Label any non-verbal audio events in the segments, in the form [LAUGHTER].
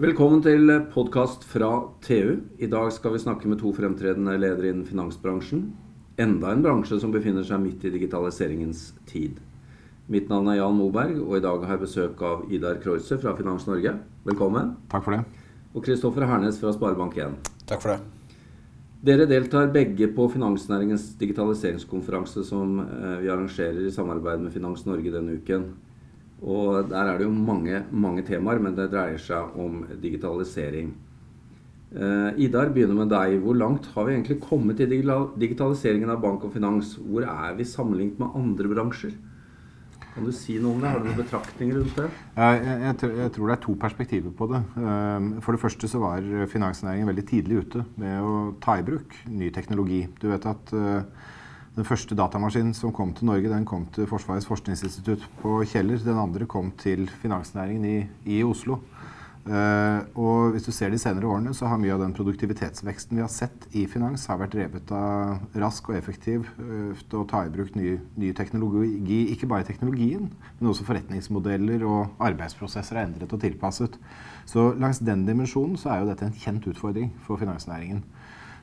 Velkommen til podkast fra TU. I dag skal vi snakke med to fremtredende ledere innen finansbransjen. Enda en bransje som befinner seg midt i digitaliseringens tid. Mitt navn er Jan Moberg, og i dag har jeg besøk av Idar Kreutzer fra Finans Norge. Velkommen. Takk for det. Og Kristoffer Hernes fra Sparebank1. Takk for det. Dere deltar begge på finansnæringens digitaliseringskonferanse som eh, vi arrangerer i samarbeid med Finans Norge denne uken. Og der er det jo mange, mange temaer, men det dreier seg om digitalisering. Uh, Idar, begynner med deg. Hvor langt har vi egentlig kommet i digitaliseringen av bank og finans? Hvor er vi sammenlignet med andre bransjer? Kan du si noe om det? Har du noen betraktninger rundt det? Jeg, jeg, jeg, tror det er to perspektiver på det. Eh, for det første så var finansnæringen veldig tidlig ute med å ta i bruk ny teknologi. Du vet at uh, den første datamaskinen som kom til Norge, den kom til Forsvarets forskningsinstitutt på Kjeller. Den andre kom til finansnæringen i, i Oslo. Uh, og hvis du ser de senere årene, så har mye av den produktivitetsveksten vi har sett i finans, har vært drevet av rask og effektiv uh, å ta i bruk ny, ny, teknologi. Ikke bare teknologien, men også forretningsmodeller og arbeidsprosesser er endret og tilpasset. Så langs den dimensjonen så er jo dette en kjent utfordring for finansnæringen.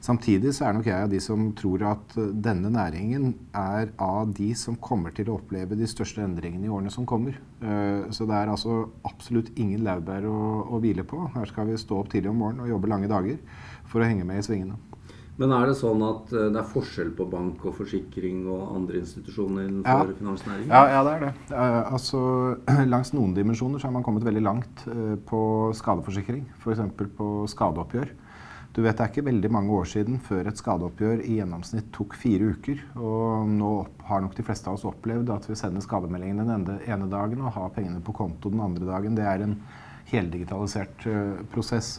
Samtidig så er nok jeg av de som tror at eh, denne næringen er av de som kommer til å oppleve de største endringene i årene som kommer. Eh, så det er altså absolutt ingen laurbær å, å hvile på. Her skal vi stå opp tidlig om morgenen og jobbe lange dager for å henge med i svingene. Men er det sånn at eh, det er forskjell på bank og forsikring og andre institusjoner innenfor ja. finansnæringen? Ja, ja, det er det. Altså, [CLEARS THROAT] langs noen dimensjoner så har man kommet veldig langt på skadeforsikring. F.eks. på skadeoppgjør. Du vet Det er ikke veldig mange år siden før et skadeoppgjør i gjennomsnitt tok fire uker. Og nå har nok de fleste av oss opplevd at vi sender skademeldingen den ene dagen og har pengene på konto den andre dagen. Det er en heldigitalisert uh, prosess.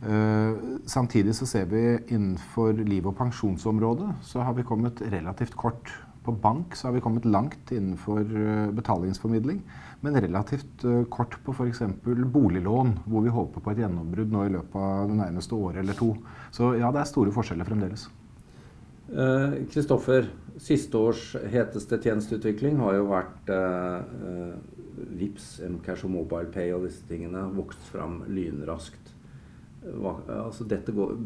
Uh, samtidig så ser vi innenfor liv- og pensjonsområdet så har vi kommet relativt kort. På bank så har vi kommet langt innenfor uh, betalingsformidling men relativt uh, kort på f.eks. boliglån, hvor vi håper på et gjennombrudd nå i løpet av det nærmeste året eller to. Så ja, det er store forskjeller fremdeles. Kristoffer, uh, siste års heteste tjenesteutvikling har jo vært uh, VIPS, Mcash og MobilePay og disse tingene vokst fram lynraskt. Hva, altså dette går,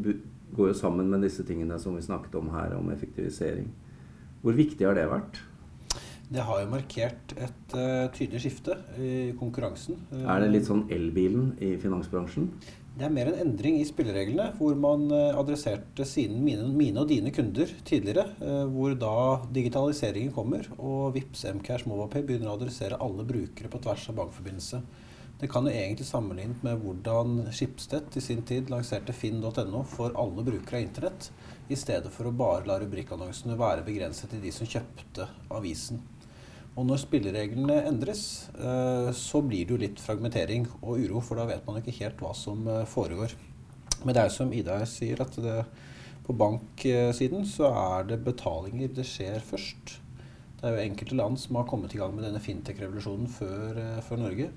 går jo sammen med disse tingene som vi snakket om her, om effektivisering. Hvor viktig har det vært? Det har jo markert et uh, tydelig skifte i konkurransen. Er det litt sånn elbilen i finansbransjen? Det er mer en endring i spillereglene, hvor man uh, adresserte sine, mine, mine, og dine kunder tidligere. Uh, hvor da digitaliseringen kommer, og Vips Mcash MobilePay begynner å adressere alle brukere på tvers av bankforbindelse. Det kan jo egentlig sammenlignes med hvordan Schibsted i sin tid lanserte finn.no for alle brukere av internett, i stedet for å bare la rubrikkannonsene være begrenset til de som kjøpte avisen. Og når spillereglene endres, eh, så blir det jo litt fragmentering og uro, for da vet man ikke helt hva som eh, foregår. Men det er jo som Ida sier, at det, på banksiden så er det betalinger det skjer først. Det er jo enkelte land som har kommet i gang med denne fintech-revolusjonen før, eh, før, Norge.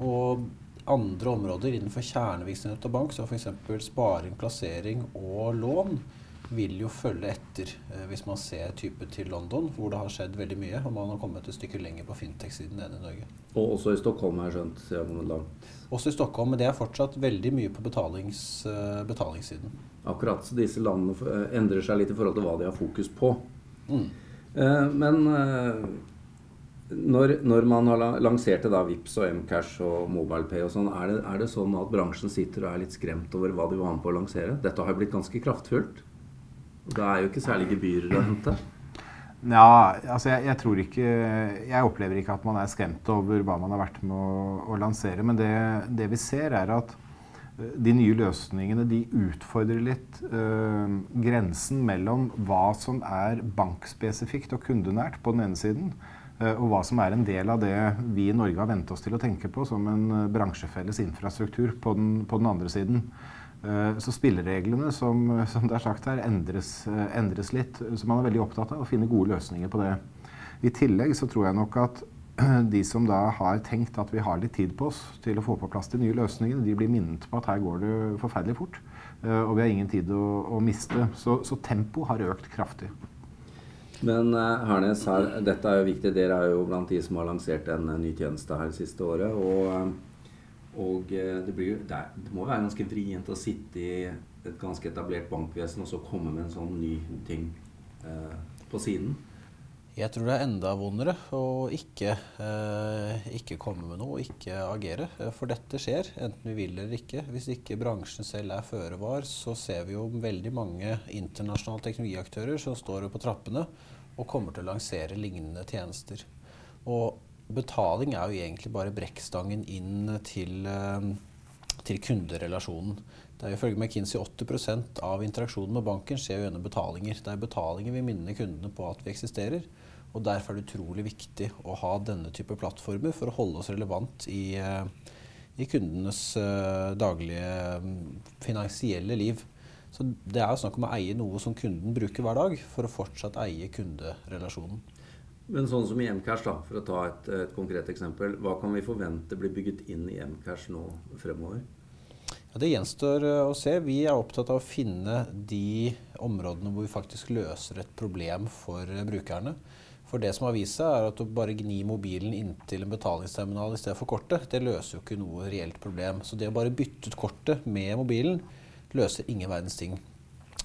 Og andre områder innenfor kjernevirksomhet og bank, som f.eks. sparing, plassering og lån, vil jo følge etter eh, hvis man ser type til London, hvor det har skjedd veldig mye, og man har kommet et stykke lenger på fintech-siden enn i Norge. Og også i Stockholm, har jeg skjønt. Siden. Også i Stockholm, men det er fortsatt veldig mye på betalings, uh, betalingssiden. Akkurat. Så disse landene eh, endrer seg litt i forhold til hva de har fokus på. Mm. Men når, når, man har lansert da, Vips og Mcash og MobilePay og sånn, er, er, det sånn at bransjen sitter og er litt skremt over hva de var med på å lansere? Dette har blitt ganske kraftfullt. Da er jo ikke særlig gebyrer å hente. Ja, altså jeg, jeg, tror ikke Jeg opplever ikke at man er skremt over hva man har vært med å, å lansere. Men det, det, vi ser, er at eh, de nye løsningene de utfordrer litt øh, grensen mellom hva som er bankspesifikt og kundenært på den ene siden, øh, og hva som er en del av det vi i Norge har vent oss til å tenke på som en bransjefelles infrastruktur på den, på den andre siden. Eh, så spillereglene som, [LAUGHS] som, det er sagt her, endres, eh, endres, litt. Så man er veldig opptatt av å finne gode løsninger på det. I tillegg så tror jeg nok at [CLEARS THROAT] de som da har tenkt at vi har litt tid på oss til å få på plass de nye løsningene, de blir minnet på at her går det forferdelig fort. Eh, og vi har ingen tid å, å miste. Så, så tempoet har økt kraftig. Men Hernes, her, dette er jo viktig. Dere er jo blant de som har lansert en ny tjeneste her det siste året. og Og det, blir, det, er, det må være ganske vrient å sitte i et ganske etablert bankvesen og så komme med en sånn ny ting eh, på siden. Jeg tror det er enda vondere å ikke, eh, ikke komme med noe ikke agere. For dette skjer, enten vi vil eller ikke. Hvis ikke bransjen selv er føre var, så ser vi jo veldig mange internasjonale teknologiaktører som står på trappene og kommer til å lansere lignende tjenester. Og betaling er jo egentlig bare brekkstangen inn til, eh, til kunderelasjonen. Det er Ifølge McKinsey 80 av interaksjonen med banken skjer gjennom betalinger. Det er betalinger vi minner kundene på at vi eksisterer. og Derfor er det utrolig viktig å ha denne type plattformer for å holde oss relevant i, eh, i kundenes uh, daglige um, finansielle liv. Så Det er jo snakk om å eie noe som kunden bruker hver dag, for å fortsatt eie kunderelasjonen. Men sånn som i Mcash, da, for å ta et, et konkret eksempel. Hva kan vi forvente blir bygget inn i Mcash nå fremover? Ja, det gjenstår eh, å se. Vi er opptatt av å finne de områdene hvor vi faktisk løser et problem for eh, brukerne. For det som har vist seg, er at å bare gni mobilen inntil en betalingsterminal i stedet for kortet, det løser jo ikke noe reelt problem. Så det å bare bytte ut kortet med mobilen løser ingen verdens ting.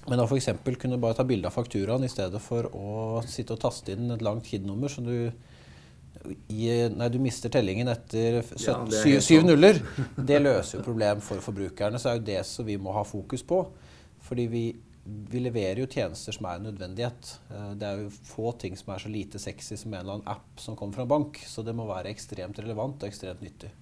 Men da f.eks. kunne bare ta bilde av fakturaen i stedet for å sitte og taste inn et langt KID-nummer som du i, nei, du mister tellingen etter ja, syv nuller. [LAUGHS] Det løser jo problem for forbrukerne. Så er jo det som vi må ha fokus på. Fordi vi, vi, leverer jo tjenester som er en nødvendighet. Eh, det er jo få ting som er så lite sexy som en eller annen app som kommer fra en bank. Så det må være ekstremt relevant og ekstremt nyttig.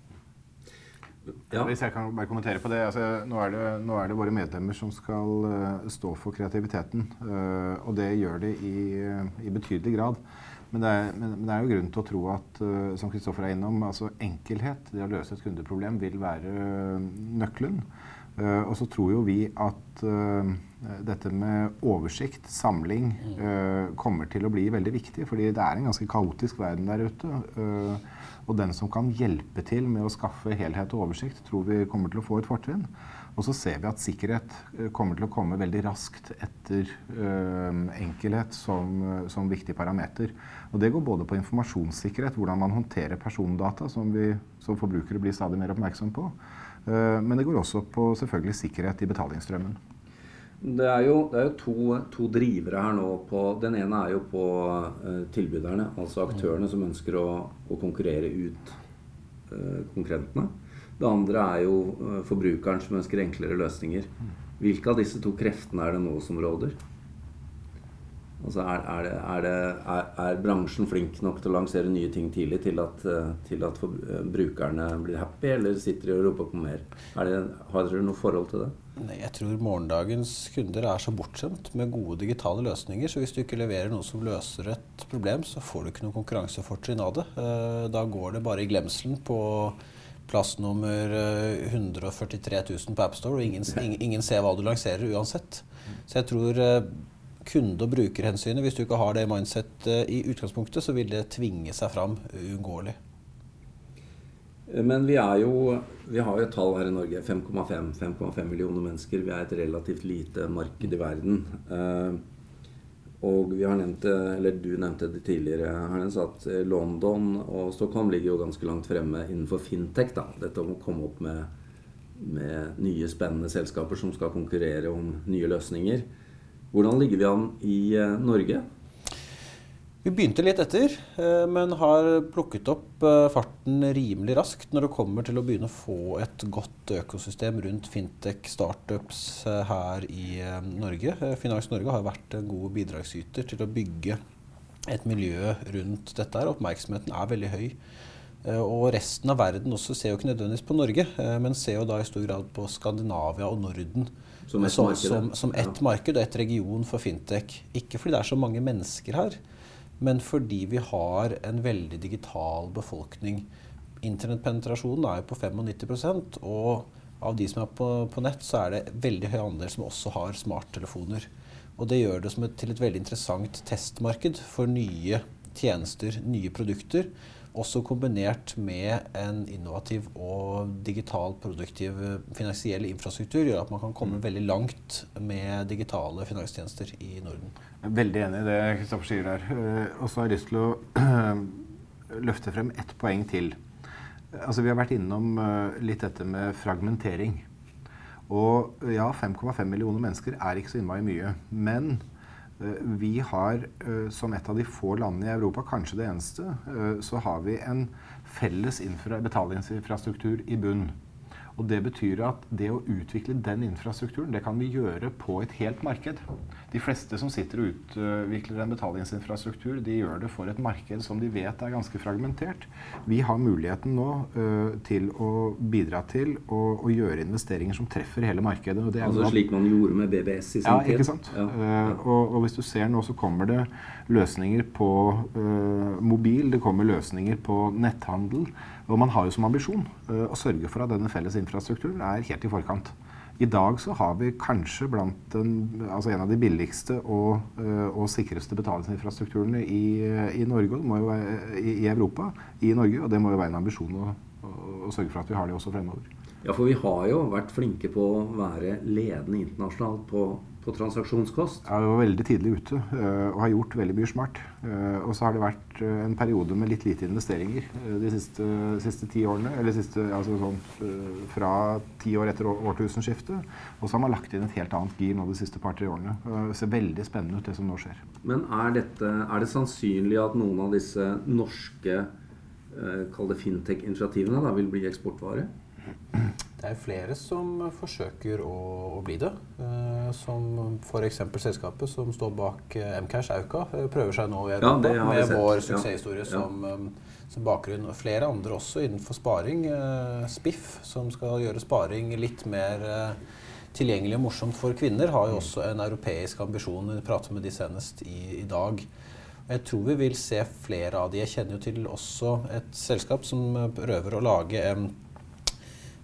Ja. Hvis jeg kan bare kommentere på det. Altså, nå, er det nå, er det våre medlemmer som skal uh, stå for kreativiteten. Uh, og det gjør de i, i betydelig grad. Men det, er, men, men det, er, jo grunn til å tro at uh, som Kristoffer er innom, altså enkelhet, det å løse et kundeproblem, vil være nøkkelen. Uh, og så tror jo vi at dette med oversikt, samling, kommer til å bli veldig viktig. Fordi det er en ganske kaotisk verden der ute. og den som kan hjelpe til med å skaffe helhet og oversikt, tror vi kommer til å få et fortrinn. Og så ser vi at sikkerhet eh, kommer til å komme veldig raskt etter øh, enkelhet som, eh, som, viktig parameter. Og det går både på informasjonssikkerhet, hvordan man håndterer persondata, som vi som forbrukere blir stadig mer oppmerksom på. Uh, men det går også på selvfølgelig sikkerhet i betalingsstrømmen. Det er jo, det er jo to, to, drivere her nå. På, den ene er jo på uh, tilbyderne, altså aktørene som ønsker å, å konkurrere ut uh, konkurrentene. Det andre er jo eh, forbrukeren som ønsker enklere løsninger. Hvilke av disse to kreftene er det nå som råder? Altså er, er, det, er, det, er, bransjen flink nok til å lansere nye ting tidlig til at, eh, til at eh, brukerne blir happy, eller sitter de og roper på mer? har dere noe forhold til det? Nei, jeg tror morgendagens kunder er så bortskjemt med gode digitale løsninger. Så hvis du ikke leverer noe som løser et problem, så får du ikke noe konkurransefortrinn av det. Da går det bare i glemselen på plass nummer 143 000 på AppStore, og [LAUGHS] ingen, ingen, ser hva du lanserer uansett. Så jeg tror eh, kunde- og brukerhensynet, hvis du ikke har det mindset eh, i utgangspunktet, så vil det tvinge seg fram uunngåelig. Men vi, jo, vi har jo et tall her i Norge. 5,5 millioner mennesker. Vi er et relativt lite marked i verden. Uh, og vi har nevnt eller du nevnte det tidligere, Hernes, at eh, London og Stockholm ligger jo ganske langt fremme innenfor fintech. da, Dette om å komme opp med, med nye, spennende selskaper som skal konkurrere om nye løsninger. Hvordan ligger vi an i eh, Norge? Vi begynte litt etter, eh, men har plukket opp eh, farten rimelig raskt når det kommer til å begynne å få et godt økosystem rundt fintech startups eh, her i Norge. Finans Norge har vært en god bidragsyter til å bygge et miljø rundt dette. her. Oppmerksomheten er veldig høy. Og resten av verden også ser jo ikke nødvendigvis på Norge, men ser jo da i stor grad på Skandinavia og Norden. Som ett marked? Som, som ett marked og ett region for fintech. Ikke fordi det er så mange mennesker her, men fordi vi har en veldig digital befolkning. Internettpenetrasjonen er jo på 95% og av de som er på, på, nett, så er det veldig høy andel som også har smarttelefoner. Og det gjør det et, til et veldig interessant testmarked for nye tjenester, nye produkter. Også kombinert med en innovativ og digital, produktiv finansiell infrastruktur gjør at man kan komme mm. veldig langt med digitale finanstjenester i Norden. Jeg er veldig enig i det Kristoffer sier der. Eh, og så har jeg lyst til å [CLEARS THROAT] løfte frem ett poeng til. Altså, vi har vært innom uh, litt dette med fragmentering. Og ja, 5,5 millioner mennesker er ikke så innmari mye. Men vi har, uh, som et av de få landene i Europa, kanskje det eneste, så har vi en felles betalingsinfrastruktur i bunn. Og Det betyr at det å utvikle den infrastrukturen det kan vi gjøre på et helt marked. De fleste som sitter og utvikler en betalingsinfrastruktur, de gjør det for et marked som de vet er ganske fragmentert. Vi har muligheten nå uh, til å bidra til å, å, gjøre investeringer som treffer hele markedet. altså slik man gjorde med BBS i sin ja, tid? Ikke sant? Ja. Uh, og, og, hvis du ser nå, så kommer det løsninger på uh, mobil, det kommer løsninger på netthandel. Og man har jo som ambisjon uh, å sørge for at denne felles infrastrukturen er helt i forkant. I dag så har vi kanskje blant den, altså en av de billigste og, uh, og sikreste betalingsinfrastrukturene i, i, Norge, være, i, Europa, i Norge, og det må jo være en ambisjon å, å, å sørge for at vi har det også fremover. Ja, for vi har jo vært flinke på å være ledende internasjonalt på på transaksjonskost? Ja, Vi var veldig tidlig ute uh, og har gjort veldig mye smart. Uh, og så har det vært uh, en periode med litt lite investeringer de siste, siste, ti årene. Eller siste, altså sånn, fra ti år etter årtusenskiftet. Og så har man lagt inn et helt annet gir nå de siste par-tre årene. Det ser veldig spennende ut, det som nå skjer. Men er, dette, er det sannsynlig at noen av disse norske kall det fintech-initiativene vil bli eksportvare? Det er flere som forsøker å, å bli det. Eh, som f.eks. selskapet som står bak eh, Mcash Auka, eh, prøver seg nå i Europa ja, med vår suksesshistorie ja. som, um, som, bakgrunn. Og flere andre også innenfor sparing. Eh, Spiff, som skal gjøre sparing litt mer eh, tilgjengelig og morsomt for kvinner, har jo også en europeisk ambisjon. Vi prater med de senest i, i dag. Jeg tror vi vil se flere av de. Jeg kjenner jo til også et selskap som prøver å lage en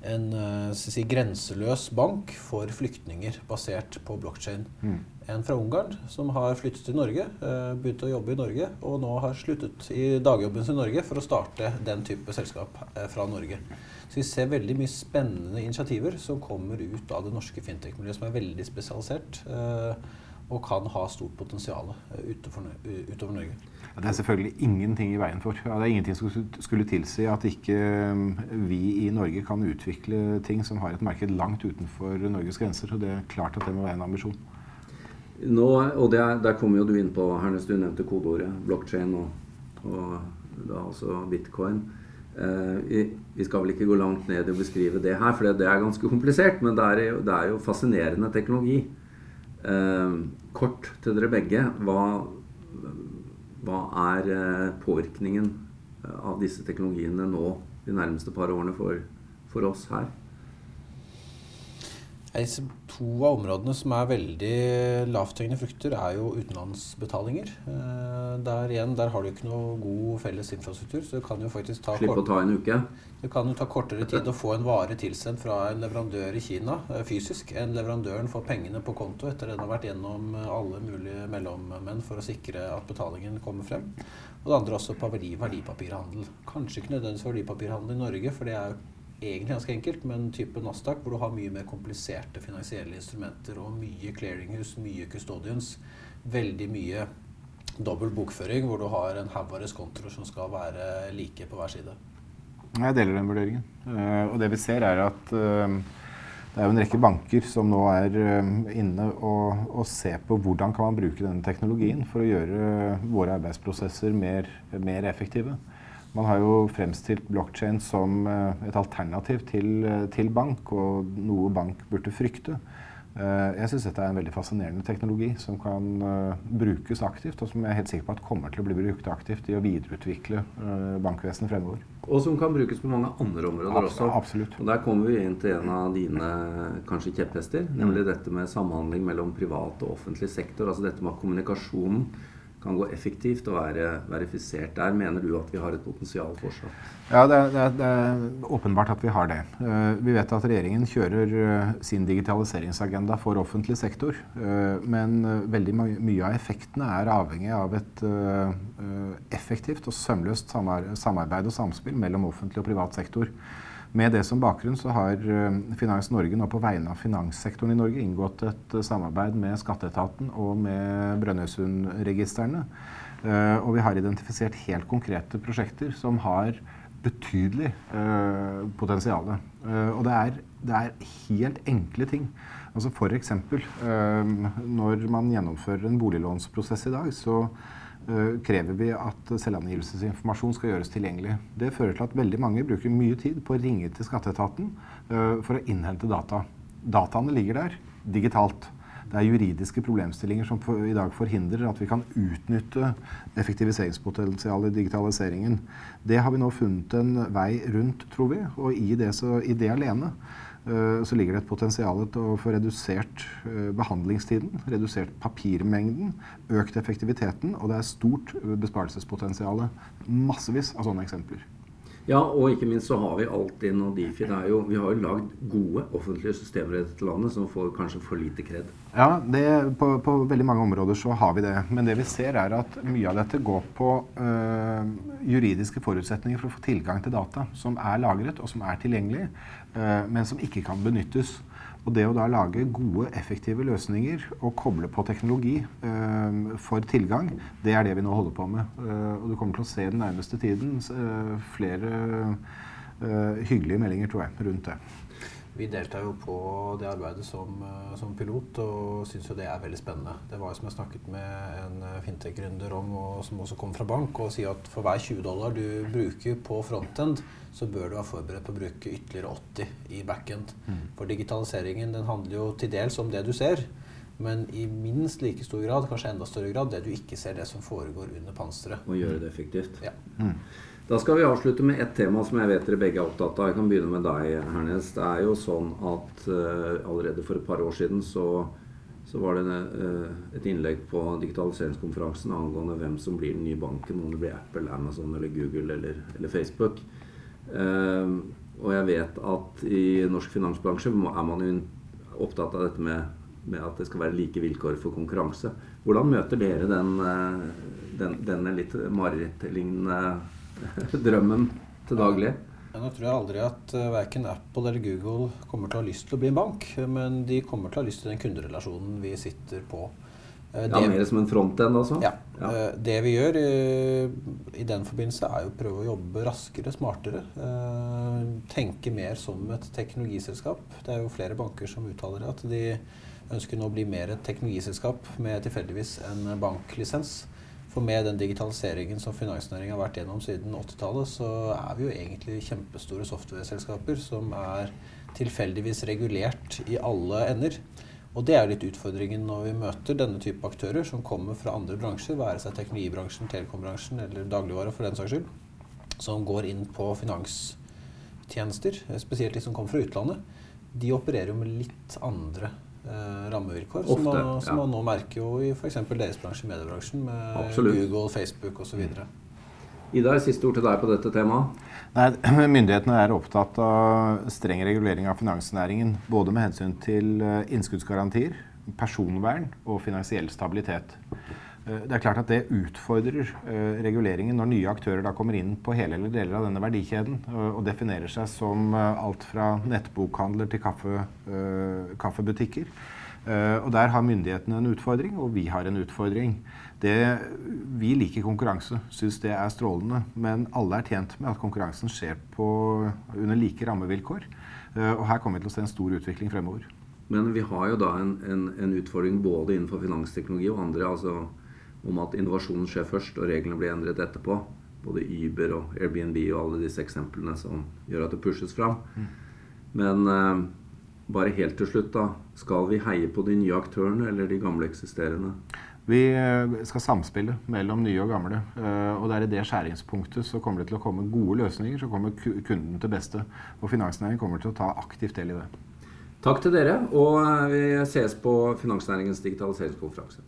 en eh, si, grenseløs bank for flyktninger basert på blokkjede. Mm. En fra Ungarn som har flyttet til Norge, uh, begynt å jobbe i Norge, og nå har sluttet i dagjobben sin i Norge for å starte den type selskap uh, fra Norge. Så vi ser veldig mye spennende initiativer som kommer ut av det norske fintech-miljøet, som er veldig spesialisert. Og kan ha stort potensial utover Norge. Det er selvfølgelig ingenting i veien for. Ja, det er ingenting som skulle tilsi at ikke um, vi i Norge kan utvikle ting som har et marked langt utenfor Norges grenser. og Det er klart at det må være en ambisjon. Nå, og er, Der kommer jo du inn på Hernes, du nevnte kodeordet blockchain og, og da altså bitcoin. Eh, vi skal vel ikke gå langt ned i å beskrive det her, for det er ganske komplisert. Men det er jo, det er jo fascinerende teknologi. Eh, kort til dere begge. Hva, hva er eh, påvirkningen eh, av disse teknologiene nå de nærmeste par årene for, for oss her? To av områdene som er veldig lavthengende frukter, er jo utenlandsbetalinger. Eh, der igjen, der har du ikke noe god felles infrastruktur, så det kan jo faktisk ta Slipp å ta en uke? Det kan jo ta kortere tid å få en vare tilsendt fra en leverandør i Kina fysisk enn leverandøren får pengene på konto etter den har vært gjennom alle mulige mellommenn for å sikre at betalingen kommer frem. Og det andre også på verdipapirhandel. Kanskje ikke nødvendigvis verdipapirhandel i Norge, for det er jo egentlig ganske enkelt, men type Nasdaq, hvor du har mye mer kompliserte finansielle instrumenter og mye clearinghus, mye custodians, veldig mye dobbel bokføring, hvor du har en haug av reskontoer som skal være like på hver side. Jeg deler den vurderingen. Uh, og det vi ser, er at uh, det er jo en rekke banker som nå er uh, inne og, og, ser på hvordan kan man bruke denne teknologien for å gjøre våre arbeidsprosesser mer, mer effektive. Man har jo fremstilt blokkjede som eh, et alternativ til, eh, til, bank, og noe bank burde frykte. Eh, jeg syns dette er en veldig fascinerende teknologi som kan brukes aktivt, og som jeg er helt sikker på at kommer til å bli brukt aktivt i å videreutvikle bankvesenet fremover. Og som kan brukes på mange andre områder Abs også. Absolutt. Og Der kommer vi inn til en av dine kanskje kjepphester, nemlig dette med samhandling mellom privat og offentlig sektor. Altså dette med kommunikasjonen kan gå effektivt og være verifisert. Der mener du at vi har et potensial fortsatt? Ja, det er, det er, åpenbart at vi har det. Uh, vi vet at regjeringen kjører uh, sin digitaliseringsagenda for offentlig sektor. Uh, men veldig mye av effektene er avhengig av et effektivt og sømløst samarbeid og samspill mellom offentlig og privat sektor. Med det som bakgrunn så har eh, Finans Norge nå på vegne av finanssektoren i Norge inngått et eh, samarbeid med Skatteetaten og med Brønnøysundregistrene. Eh, og vi har identifisert helt konkrete prosjekter som har betydelig potensial. Og det er, det er, helt enkle ting. Altså F.eks. Eh, når man gjennomfører en boliglånsprosess i dag, så krever vi at selvangivelsesinformasjon skal gjøres tilgjengelig. Det fører til at veldig mange bruker mye tid på å ringe til skatteetaten eh, for å innhente data. Dataene ligger der digitalt. Det er juridiske problemstillinger som i dag forhindrer at vi kan utnytte effektiviseringspotensialet i digitaliseringen. Det har vi nå funnet en vei rundt, tror vi. Og i det, så, i det alene så ligger det et potensial til å få redusert uh, behandlingstiden, redusert papirmengden, økt effektiviteten, og det er stort besparelsespotensial. Massevis av sånne eksempler. Ja, og ikke minst så har vi Altinn og Difi. Jo, vi har jo lagd gode offentlige systemer i dette landet som får kanskje for lite kred. Ja, det, på, på, veldig mange områder så har vi det. Men det vi ser er at mye av dette går på øh, juridiske forutsetninger for å få tilgang til data som er lagret og som er tilgjengelig, øh, men som ikke kan benyttes. Og det å da lage gode, effektive løsninger og koble på teknologi eh, for tilgang, det er det vi nå holder på med. Eh, og du kommer til å se den nærmeste tiden eh, flere eh, hyggelige meldinger, tror jeg, rundt det. Vi deltar jo på det arbeidet som, eh, som pilot og syns jo det er veldig spennende. Det var jo som jeg snakket med en eh, fintech-gründer om, og som også kom fra bank, og sier at for hver 20 dollar du bruker på frontend, så bør du være forberedt på å bruke ytterligere 80 i backend. Mm. For digitaliseringen den handler jo til dels om det du ser, men i minst like stor grad, kanskje enda større grad, det du ikke ser, det som foregår under panseret. Og gjøre det effektivt. Ja. Mm. Da skal vi avslutte med ett tema som jeg vet dere begge er opptatt av. Jeg kan begynne med deg, Hernes. Det er jo sånn at uh, allerede for et par år siden så, så var det uh, et innlegg på digitaliseringskonferansen angående hvem som blir den nye banken, om det blir Apple, Amazon eller Google eller, eller Facebook. Uh, og jeg vet at i norsk finansbransje er man jo opptatt av dette med, med at det skal være like vilkår for konkurranse. Hvordan møter dere den, den, denne litt marerittlignende [LAUGHS] drømmen til daglig? Ja, nå tror jeg aldri at uh, verken Apple eller Google kommer til å ha lyst til å bli en bank, men de kommer til å ha lyst til den kunderelasjonen vi sitter på. Uh, ja, Mer som en frontend, altså? Ja. ja. Uh, det vi gjør i den forbindelse, er jo å prøve å jobbe raskere, smartere. tenke mer som et teknologiselskap. Det er jo flere banker som uttaler at de ønsker nå å bli mer et teknologiselskap med tilfeldigvis en banklisens. For med den digitaliseringen som finansnæringen har vært gjennom siden 80-tallet, så er vi jo egentlig kjempestore software-selskaper som er tilfeldigvis regulert i alle ender. Og det er litt utfordringen når vi møter denne type aktører som kommer fra andre bransjer, være seg teknologibransjen, telekombransjen eller dagligvare for den saks skyld, som går inn på finanstjenester, spesielt de som kommer fra utlandet. De opererer jo med litt andre rammevilkår, Ofte, som, man, som man, nå merker jo i f.eks. deres bransje, mediebransjen, med Absolutt. Google, Facebook osv. Idar, siste ord til deg på dette temaet. Nei, [CLEARS THROAT] Myndighetene er opptatt av streng regulering av finansnæringen. Både med hensyn til eh, innskuddsgarantier, personvern og finansiell stabilitet. Eh, det er klart at det utfordrer uh, reguleringen når nye aktører da kommer inn på hele eller deler av denne verdikjeden uh, og definerer seg som alt fra nettbokhandler til kaffe, kaffebutikker. og Der har myndighetene en utfordring, og vi har en utfordring. Det, vi liker konkurranse, syns det er strålende. Men alle er tjent med at konkurransen skjer på, under like rammevilkår. og her kommer vi til å se en stor utvikling fremover. Men vi har jo da en, en, en utfordring både innenfor finansteknologi og andre. altså om at innovasjonen skjer først, og reglene blir endret etterpå. Både Uber og Airbnb og alle disse eksemplene som gjør at det pushes fram. Mm. Men eh, bare helt til slutt, da. Skal vi heie på de nye aktørene eller de gamle eksisterende? Vi eh, skal samspille mellom nye og gamle. Eh, og det er i det skjæringspunktet så kommer det til å komme gode løsninger som kommer kunden til beste. Og finansnæringen kommer til å ta aktivt del i det. Takk til dere, og vi ses på Finansnæringens digitaliseringskonferanse.